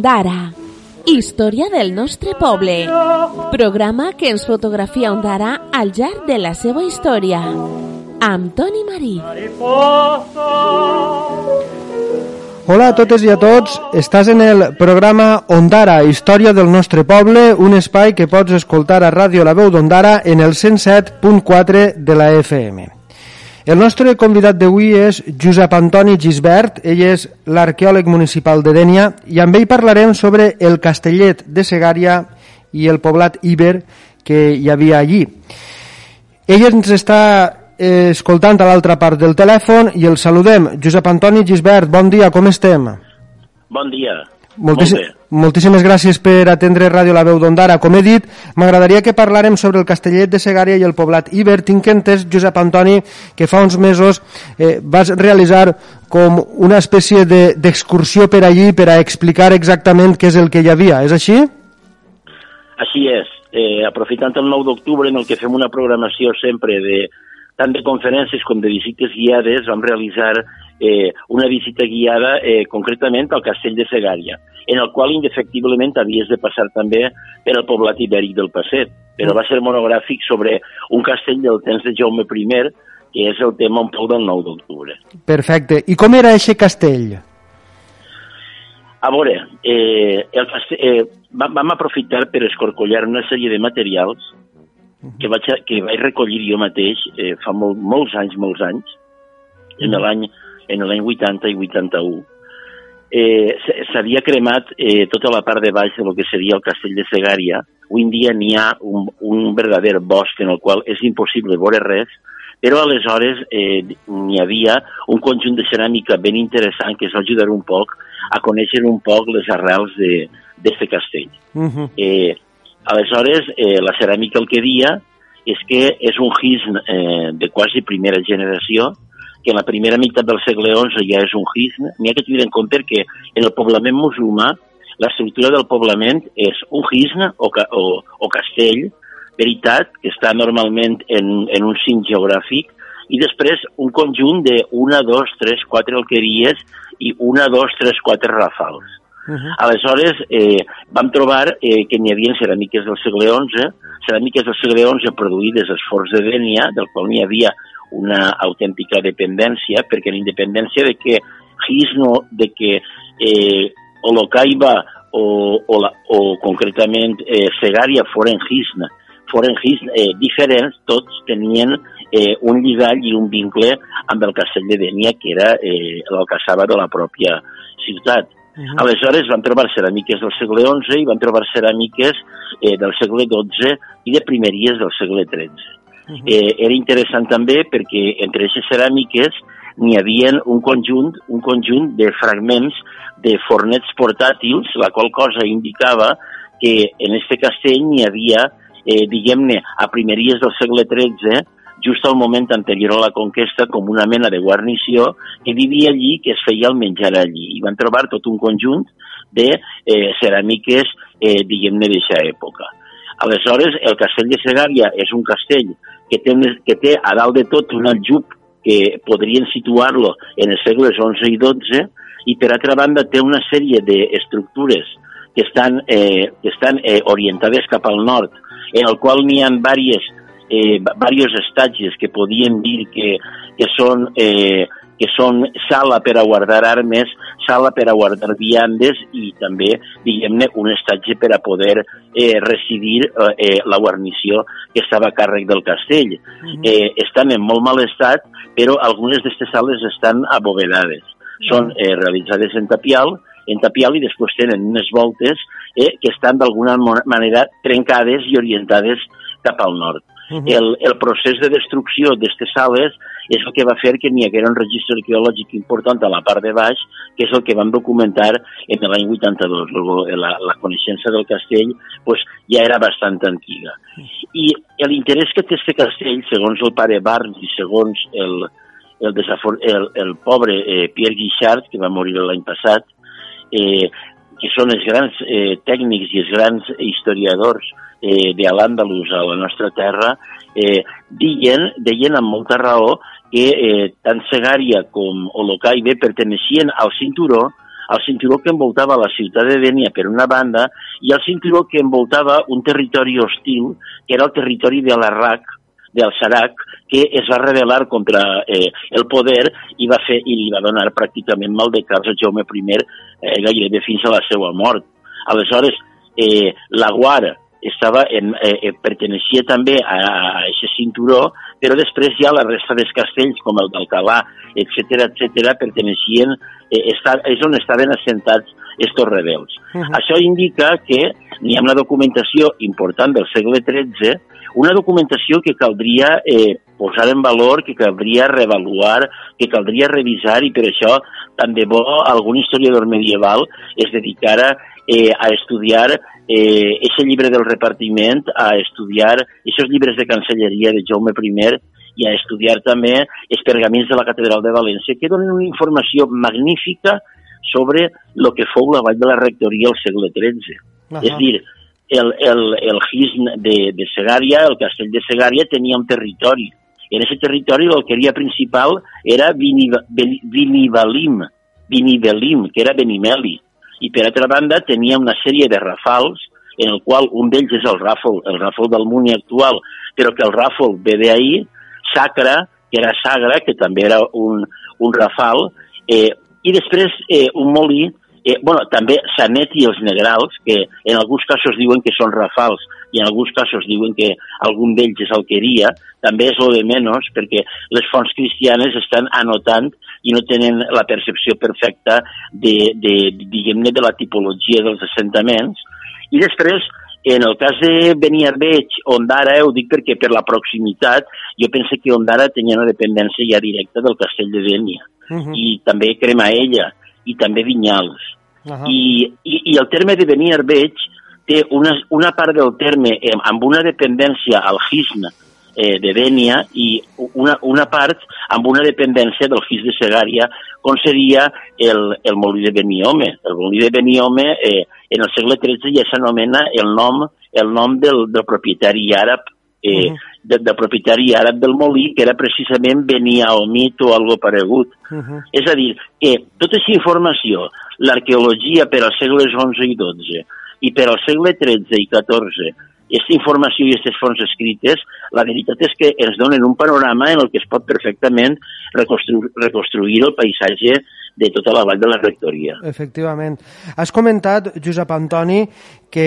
Ondara. Història del nostre poble. Programa que ens fotografia Ondara al llarg de la seva història. Amb Toni Marí. Hola a totes i a tots, estàs en el programa Ondara, Història del nostre poble, un espai que pots escoltar a Ràdio La Veu d'Ondara en el 107.4 de la FM. El nostre convidat d'avui és Josep Antoni Gisbert, ell és l'arqueòleg municipal de Dènia i amb ell parlarem sobre el castellet de Segària i el poblat Iber que hi havia allí. Ell ens està eh, escoltant a l'altra part del telèfon i el saludem. Josep Antoni Gisbert, bon dia, com estem? Bon dia. Moltíssim, Molt bé. moltíssimes gràcies per atendre Ràdio La Veu d'Ondara. Com he dit, m'agradaria que parlàrem sobre el castellet de Segària i el poblat Iber. Tinc entès, Josep Antoni, que fa uns mesos eh, vas realitzar com una espècie de- d'excursió per allí per a explicar exactament què és el que hi havia. És així? Així és. Eh, aprofitant el 9 d'octubre en el que fem una programació sempre de tant de conferències com de visites guiades, vam realitzar eh, una visita guiada eh, concretament al castell de Segària, en el qual indefectiblement havies de passar també per el poblat ibèric del Passet, però va ser monogràfic sobre un castell del temps de Jaume I, que és el tema un poc del 9 d'octubre. Perfecte. I com era aquest castell? A veure, eh, el, castell- eh, vam, aprofitar per escorcollar una sèrie de materials que vaig, que vaig recollir jo mateix eh, fa molt, molts anys, molts anys, en l'any en l'any 80 i 81. Eh, S'havia cremat eh, tota la part de baix de lo que seria el castell de Segària. Avui en dia n'hi ha un, un verdader bosc en el qual és impossible veure res, però aleshores eh, n'hi havia un conjunt de ceràmica ben interessant que ens va ajudar un poc a conèixer un poc les arrels d'aquest castell. Uh -huh. Eh, aleshores, eh, la ceràmica el que dia és que és un gisn eh, de quasi primera generació, que en la primera meitat del segle XI ja és un gisn. N'hi ha que tenir en compte que en el poblament musulmà l'estructura del poblament és un gisn o, ca o, o castell, veritat, que està normalment en, en un cim geogràfic, i després un conjunt de una, dos, tres, quatre alqueries i una, dos, tres, quatre rafals. Uh -huh. Aleshores, eh, vam trobar eh, que n'hi havia ceràmiques del segle XI, ceràmiques del segle XI produïdes als forts de Dènia, del qual n'hi havia una autèntica dependència, perquè la independència de que Gisno, de que eh, Olocaiba o, o, la, o concretament eh, Segària foren Gisna, foren Gisn eh, diferents, tots tenien eh, un lligall i un vincle amb el castell de Dènia, que era eh, l'alcaçava de la pròpia ciutat. Uh -huh. Aleshores van trobar ceràmiques del segle XI i van trobar ceràmiques eh, del segle XII i de primeries del segle XIII. Uh -huh. Eh, era interessant també perquè entre aquestes ceràmiques n'hi havia un conjunt, un conjunt de fragments de fornets portàtils, la qual cosa indicava que en este castell n'hi havia, eh, diguem-ne, a primeries del segle XIII, just al moment anterior a la conquesta, com una mena de guarnició que vivia allí, que es feia el menjar allí. I van trobar tot un conjunt de eh, ceràmiques, eh, diguem-ne, d'aquesta època. Aleshores, el castell de Segària és un castell que té, que té a dalt de tot un aljub que podrien situar-lo en els segles XI i XII i per altra banda té una sèrie d'estructures que estan, eh, que estan eh, orientades cap al nord, en el qual n'hi ha diverses eh, varios estatges que podien dir que, que són eh, que són sala per a guardar armes, sala per a guardar viandes i també, diguem-ne, un estatge per a poder eh, residir eh, eh, la guarnició que estava a càrrec del castell. Uh -huh. eh, estan en molt mal estat, però algunes d'aquestes sales estan abovedades. Són eh, realitzades en tapial, en tapial i després tenen unes voltes eh, que estan d'alguna manera trencades i orientades cap al nord. El, el procés de destrucció d'aquestes sales és el que va fer que n'hi haguera un registre arqueològic important a la part de baix, que és el que vam documentar en l'any 82. La, la coneixença del castell pues, ja era bastant antiga. I l'interès que té aquest castell, segons el pare Barnes i segons el, el, desafor el, el pobre eh, Pierre Guixart, que va morir l'any passat, eh, que són els grans eh, tècnics i els grans historiadors eh, de l'Àndalus a la nostra terra, eh, deien, deien amb molta raó que eh, tant Segària com Olocaibe perteneixien al cinturó el cinturó que envoltava la ciutat de Dènia per una banda i el cinturó que envoltava un territori hostil, que era el territori de l'Arrac, del Sarac, que es va rebel·lar contra eh, el poder i va fer i li va donar pràcticament mal de caps a Jaume I eh, gairebé fins a la seva mort. Aleshores, eh, la Guara, estava en, eh, eh, perteneixia també a, a aquest cinturó, però després ja la resta dels castells, com el d'Alcalà, etc etc, perteneixien, eh, està, és on estaven assentats estos rebels. Uh -huh. Això indica que n'hi ha una documentació important del segle XIII, una documentació que caldria eh, posar en valor, que caldria revaluar, que caldria revisar i per això tant de bo algun historiador medieval es dedicara eh, a estudiar eh, ese llibre del repartiment, a estudiar aquests llibres de cancelleria de Jaume I i a estudiar també els pergamins de la Catedral de València, que donen una informació magnífica sobre el que fou la vall de la rectoria al segle XIII. Uh -huh. És dir, el, el, el GISN de, de Segària, el castell de Segària, tenia un territori. En aquest territori l'alqueria principal era Vinivalim, Vinivelim, que era Benimeli i per altra banda tenia una sèrie de rafals en el qual un d'ells és el ràfol, el ràfol del Muni actual, però que el ràfol ve d'ahir, Sacra, que era Sagra, que també era un, un rafal, eh, i després eh, un molí, eh, bueno, també Sanet i els Negrals, que en alguns casos diuen que són rafals i en alguns casos diuen que algun d'ells és alqueria, també és lo de menys, perquè les fonts cristianes estan anotant i no tenen la percepció perfecta de, de diguem-ne, de la tipologia dels assentaments. I després, en el cas de Beniarbeig, Ondara, ho dic perquè per la proximitat, jo penso que Ondara tenia una dependència ja directa del castell de Dènia, uh -huh. i també Cremaella, i també Vinyals. Uh -huh. I, i, I el terme de Beniarbeig té una, una part del terme eh, amb una dependència al Gisna, eh, de Dènia i una, una part amb una dependència del FIS de Segària, com seria el, el molí de Beniome. El molí de Beniome eh, en el segle XIII ja s'anomena el nom el nom del, del propietari àrab eh, uh -huh. del, del propietari àrab del molí, que era precisament Beniaomit o algo paregut. Uh -huh. És a dir, que tota aquesta informació, l'arqueologia per als segles XI i XII i per al segle XIII i XIV aquesta informació i aquestes fonts escrites, la veritat és que ens donen un panorama en el que es pot perfectament reconstru reconstruir el paisatge de tota la vall de la rectoria. Efectivament. Has comentat, Josep Antoni, que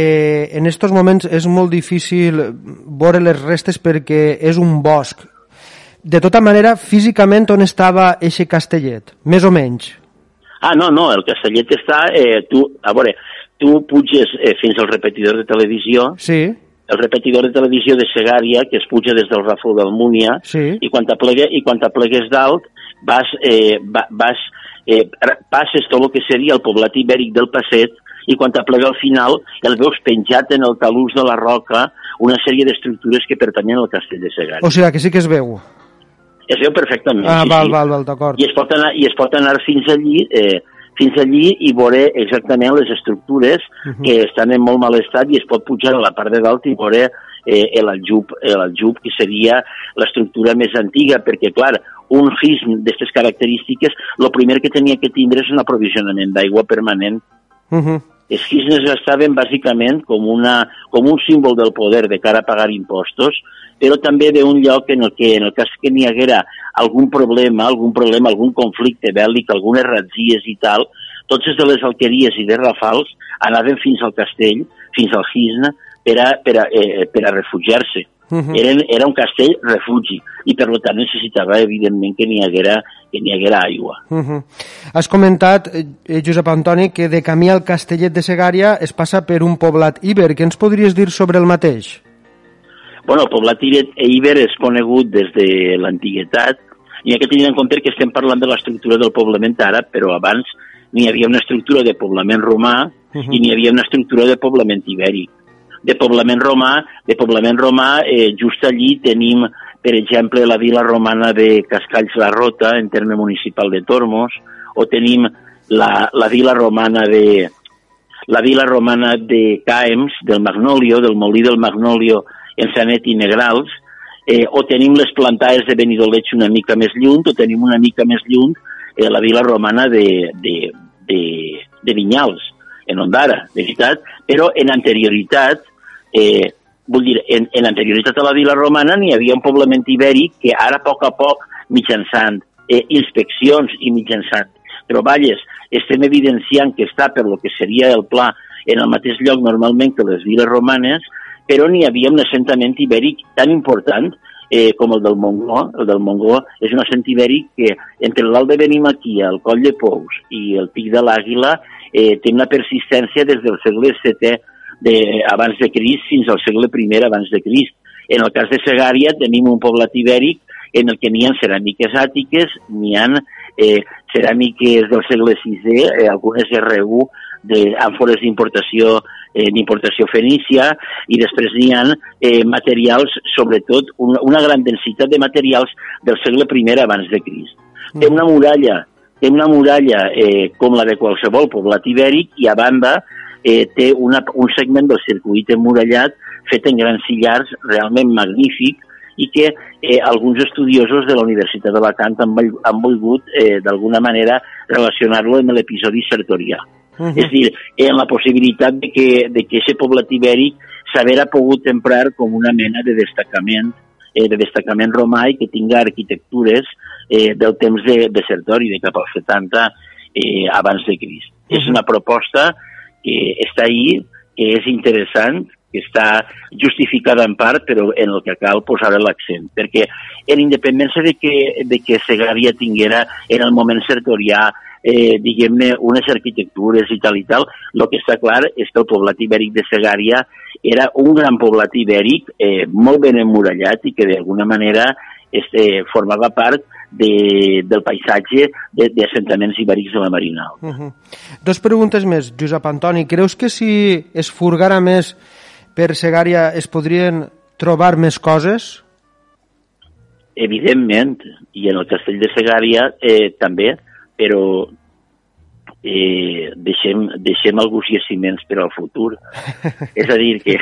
en aquests moments és molt difícil veure les restes perquè és un bosc. De tota manera, físicament on estava eixe castellet? Més o menys? Ah, no, no, el castellet està... Eh, tu, a veure, tu puges eh, fins al repetidor de televisió sí el repetidor de televisió de Segària, que es puja des del Ràfol d'Almúnia, sí. i quan t'aplegues dalt, vas, eh, vas, eh, passes tot el que seria el poblat ibèric del Passet, i quan t'aplega al final el veus penjat en el talús de la roca una sèrie d'estructures que pertanyen al castell de Segària. O sigui que sí que es veu. Es veu perfectament, ah, sí, val, sí. val, val, d'acord. I, es pot anar, I es pot anar fins allí eh, fins allí i veure exactament les estructures uh -huh. que estan en molt mal estat i es pot pujar a la part de dalt i veure eh, l'aljub, l'aljub que seria l'estructura més antiga, perquè, clar, un hism d'aquestes característiques, el primer que tenia que tindre és un aprovisionament d'aigua permanent. Uh -huh. Els hisnes estaven bàsicament com, una, com un símbol del poder de cara a pagar impostos, però també d'un lloc en el que, en el cas que n'hi haguera algun problema, algun problema, algun conflicte bèl·lic, algunes ratzies i tal, tots de les alqueries i de rafals anaven fins al castell, fins al Gisna, per a, per a, eh, per a refugiar-se. Uh -huh. Eren, era un castell refugi i per tant necessitava evidentment que n'hi haguera, que n'hi haguera aigua. Uh -huh. Has comentat, eh, Josep Antoni, que de camí al Castellet de Segària es passa per un poblat Iber. Què ens podries dir sobre el mateix? Bueno, el poblat Iber és conegut des de l'antiguitat i hi ha que tenir en compte que estem parlant de l'estructura del poblament àrab, però abans n'hi havia una estructura de poblament romà uh -huh. i n'hi havia una estructura de poblament ibèric de poblament romà, de poblament romà, eh, just allí tenim, per exemple, la vila romana de Cascalls la Rota, en terme municipal de Tormos, o tenim la, la vila romana de la vila romana de Caems, del Magnolio, del molí del Magnolio en Sanet i Negrals, eh, o tenim les plantaes de Benidoleig una mica més lluny, o tenim una mica més lluny eh, la vila romana de, de, de, de Vinyals, en Ondara, de veritat, però en anterioritat, eh, vull dir, en, en anterioritat a la vila romana n'hi havia un poblament ibèric que ara a poc a poc, mitjançant eh, inspeccions i mitjançant troballes, estem evidenciant que està per lo que seria el pla en el mateix lloc normalment que les viles romanes, però n'hi havia un assentament ibèric tan important eh, com el del Mongó. El del Mongó és un assent ibèric que entre l'alt de Benimaquia, el Coll de Pous i el Pic de l'Àguila eh, té una persistència des del segle VII de, abans de Crist fins al segle I abans de Crist. En el cas de Segària tenim un poblat ibèric en el que n'hi ha ceràmiques àtiques, n'hi ha eh, ceràmiques del segle VI, eh, algunes R1 d'àmfores d'importació eh, d'importació fenícia i després n'hi ha eh, materials, sobretot una, una gran densitat de materials del segle I abans de Crist. Mm. Té una muralla, té una muralla eh, com la de qualsevol poblat ibèric i a banda eh, té una, un segment del circuit emmurallat fet en grans sillars realment magnífic i que eh, alguns estudiosos de la Universitat d'Alacant han, han volgut eh, d'alguna manera relacionar-lo amb l'episodi sertorià. Uh -huh. És dir, en la possibilitat de que, de que aquest poblat ibèric s'haguera pogut emprar com una mena de destacament eh, de destacament romà i que tinga arquitectures eh, del temps de, de Sertori, de cap al 70 eh, abans de Crist. Uh -huh. És una proposta que està ahí, que és interessant, que està justificada en part, però en el que cal posar l'accent, perquè en independència de que, de que Segària tinguera en el moment sertorià eh, diguem-ne, unes arquitectures i tal i tal, el que està clar és que el poblat ibèric de Segària era un gran poblat ibèric eh, molt ben emmurallat i que d'alguna manera este, formava part de, del paisatge d'assentaments ibèrics de la Marinal. Uh -huh. Dos preguntes més, Josep Antoni. Creus que si es furgara més per Segària es podrien trobar més coses? Evidentment, i en el castell de Segària eh, també, però eh, deixem, deixem alguns jaciments per al futur. És a dir, que,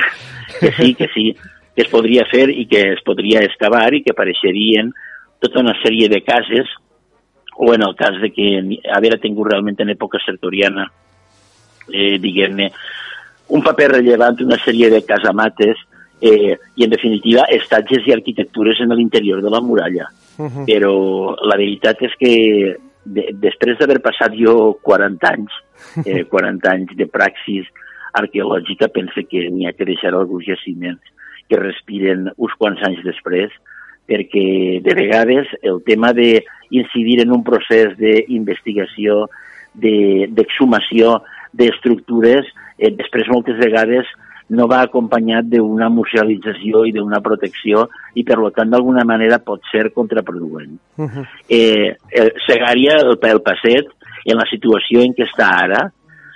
que sí, que sí, que es podria fer i que es podria excavar i que apareixerien tota una sèrie de cases o en el cas de que haver tingut realment en època sertoriana, eh, diguem-ne, un paper rellevant, una sèrie de casamates eh, i, en definitiva, estatges i arquitectures en l'interior de la muralla. Uh -huh. Però la veritat és que de, després d'haver passat jo 40 anys, eh, 40 anys de praxis arqueològica, pense que n'hi ha que deixar alguns jaciments que respiren uns quants anys després, perquè de vegades el tema d'incidir en un procés d'investigació, d'exhumació de, d'estructures, eh, després moltes vegades no va acompanyat d'una musealització i d'una protecció i, per tant, d'alguna manera pot ser contraproduent. Uh -huh. eh, el Segària, el, el Passet, en la situació en què està ara,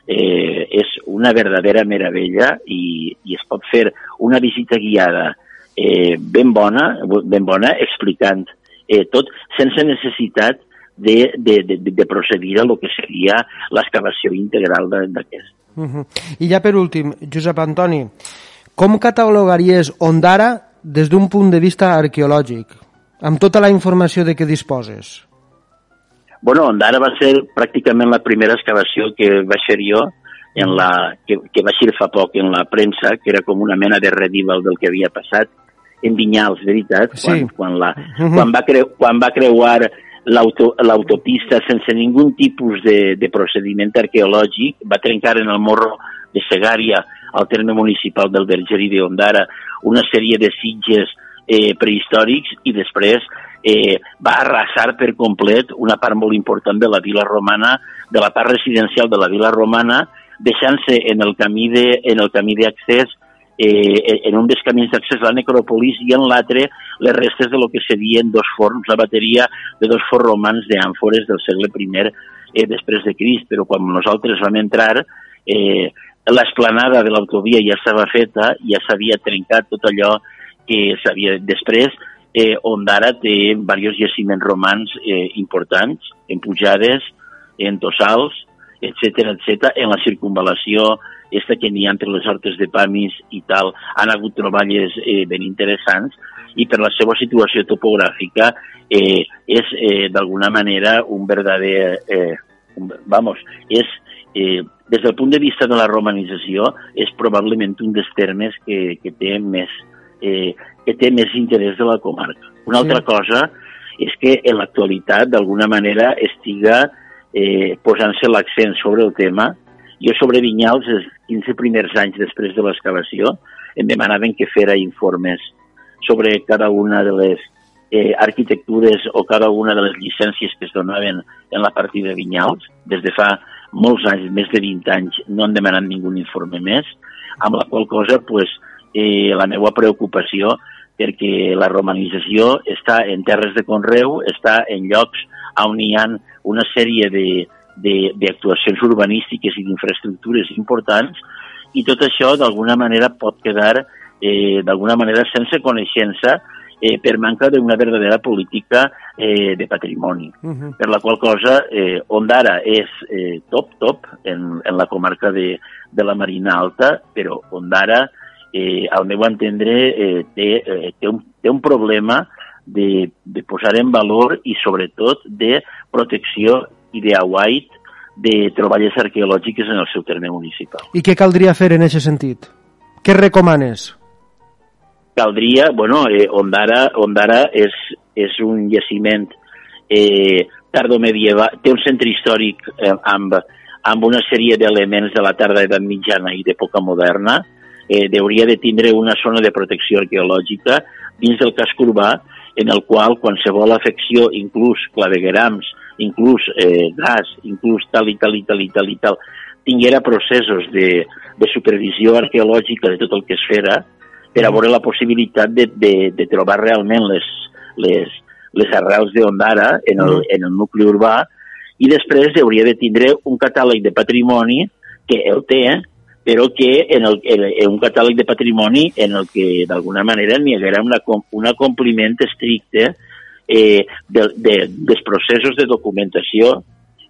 eh, és una verdadera meravella i, i es pot fer una visita guiada eh, ben bona, ben bona explicant eh, tot sense necessitat de, de, de, de procedir a lo que seria l'excavació integral d'aquest. Uh -huh. I ja per últim, Josep Antoni, com catalogaries Ondara des d'un punt de vista arqueològic, amb tota la informació de què disposes? Bueno, Ondara va ser pràcticament la primera excavació que va ser jo, en la, que, que va ser fa poc en la premsa, que era com una mena de redival del que havia passat, en Vinyals, veritat, sí. quan, quan, la, -huh. quan, va creu, quan va creuar l'autopista sense ningun tipus de, de procediment arqueològic, va trencar en el morro de Segària, al terme municipal del Verger i de Ondara, una sèrie de sitges eh, prehistòrics i després eh, va arrasar per complet una part molt important de la vila romana, de la part residencial de la vila romana, deixant-se en el camí de, en el camí d'accés eh, en un dels camins d'accés a la necròpolis i en l'altre les restes de lo que serien dos forns, la bateria de dos forns romans d'àmfores del segle I eh, després de Crist, però quan nosaltres vam entrar eh, l'esplanada de l'autovia ja estava feta, ja s'havia trencat tot allò que s'havia després, eh, on d'ara té diversos jaciments romans eh, importants, en pujades, en tossals, etc etc en la circunvalació esta que n'hi ha entre les hortes de Pamis i tal, han hagut troballes eh, ben interessants i per la seva situació topogràfica eh, és eh, d'alguna manera un verdader, eh, un, vamos, és eh, des del punt de vista de la romanització, és probablement un dels termes que, que, té, més, eh, que té més interès de la comarca. Una sí. altra cosa és que en l'actualitat, d'alguna manera, estiga eh, posant-se l'accent sobre el tema. Jo sobre Vinyals, els 15 primers anys després de l'excavació, em demanaven que fera informes sobre cada una de les eh, arquitectures o cada una de les llicències que es donaven en la partida de Vinyals. Des de fa molts anys, més de 20 anys, no han demanat ningú informe més, amb la qual cosa pues, eh, la meva preocupació perquè la romanització està en terres de conreu, està en llocs on hi ha una sèrie d'actuacions urbanístiques i d'infraestructures importants i tot això d'alguna manera pot quedar eh, d'alguna manera sense coneixença eh, per manca d'una verdadera política eh, de patrimoni. Uh -huh. Per la qual cosa, eh, Ondara és eh, top, top en, en la comarca de, de la Marina Alta, però Ondara, eh, al meu entendre, eh, té, eh, té, un, té un problema de, de posar en valor i, sobretot, de protecció i d'aguait de troballes arqueològiques en el seu terme municipal. I què caldria fer en aquest sentit? Què recomanes? caldria, bueno, eh, Ondara, Ondara és, és un jaciment eh, tardomedieval, té un centre històric eh, amb, amb una sèrie d'elements de la tarda edat mitjana i d'època moderna, eh, hauria de tindre una zona de protecció arqueològica dins del casc urbà en el qual qualsevol afecció, inclús claveguerams, inclús eh, gas, inclús tal i tal i tal i tal i tal, tinguera processos de, de supervisió arqueològica de tot el que es fera, per a veure la possibilitat de, de, de trobar realment les, les, les arrels d'Ondara en, el, en el nucli urbà i després hauria de tindre un catàleg de patrimoni que el té, però que en, el, en, en un catàleg de patrimoni en el que d'alguna manera n'hi haguera una, un compliment estricte eh, de, de, dels processos de documentació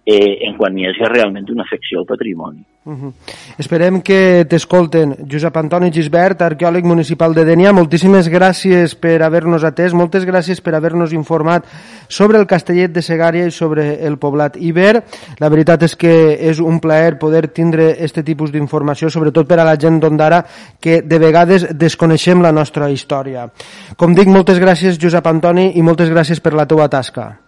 eh, en quan hi hagi realment una afecció al patrimoni. Uh -huh. Esperem que t'escolten. Josep Antoni Gisbert, arqueòleg municipal de Denia, moltíssimes gràcies per haver-nos atès, moltes gràcies per haver-nos informat sobre el Castellet de Segària i sobre el poblat Iber. La veritat és que és un plaer poder tindre aquest tipus d'informació, sobretot per a la gent d'Ondara, que de vegades desconeixem la nostra història. Com dic, moltes gràcies, Josep Antoni, i moltes gràcies per la teua tasca.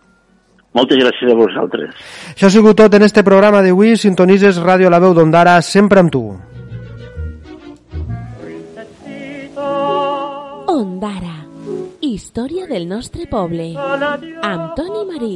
Moltes gràcies a vosaltres. Això ha sigut tot en este programa d'avui. Sintonises Ràdio La Veu d'Ondara, sempre amb tu. Ondara. Història del nostre poble. Amb Toni Marí.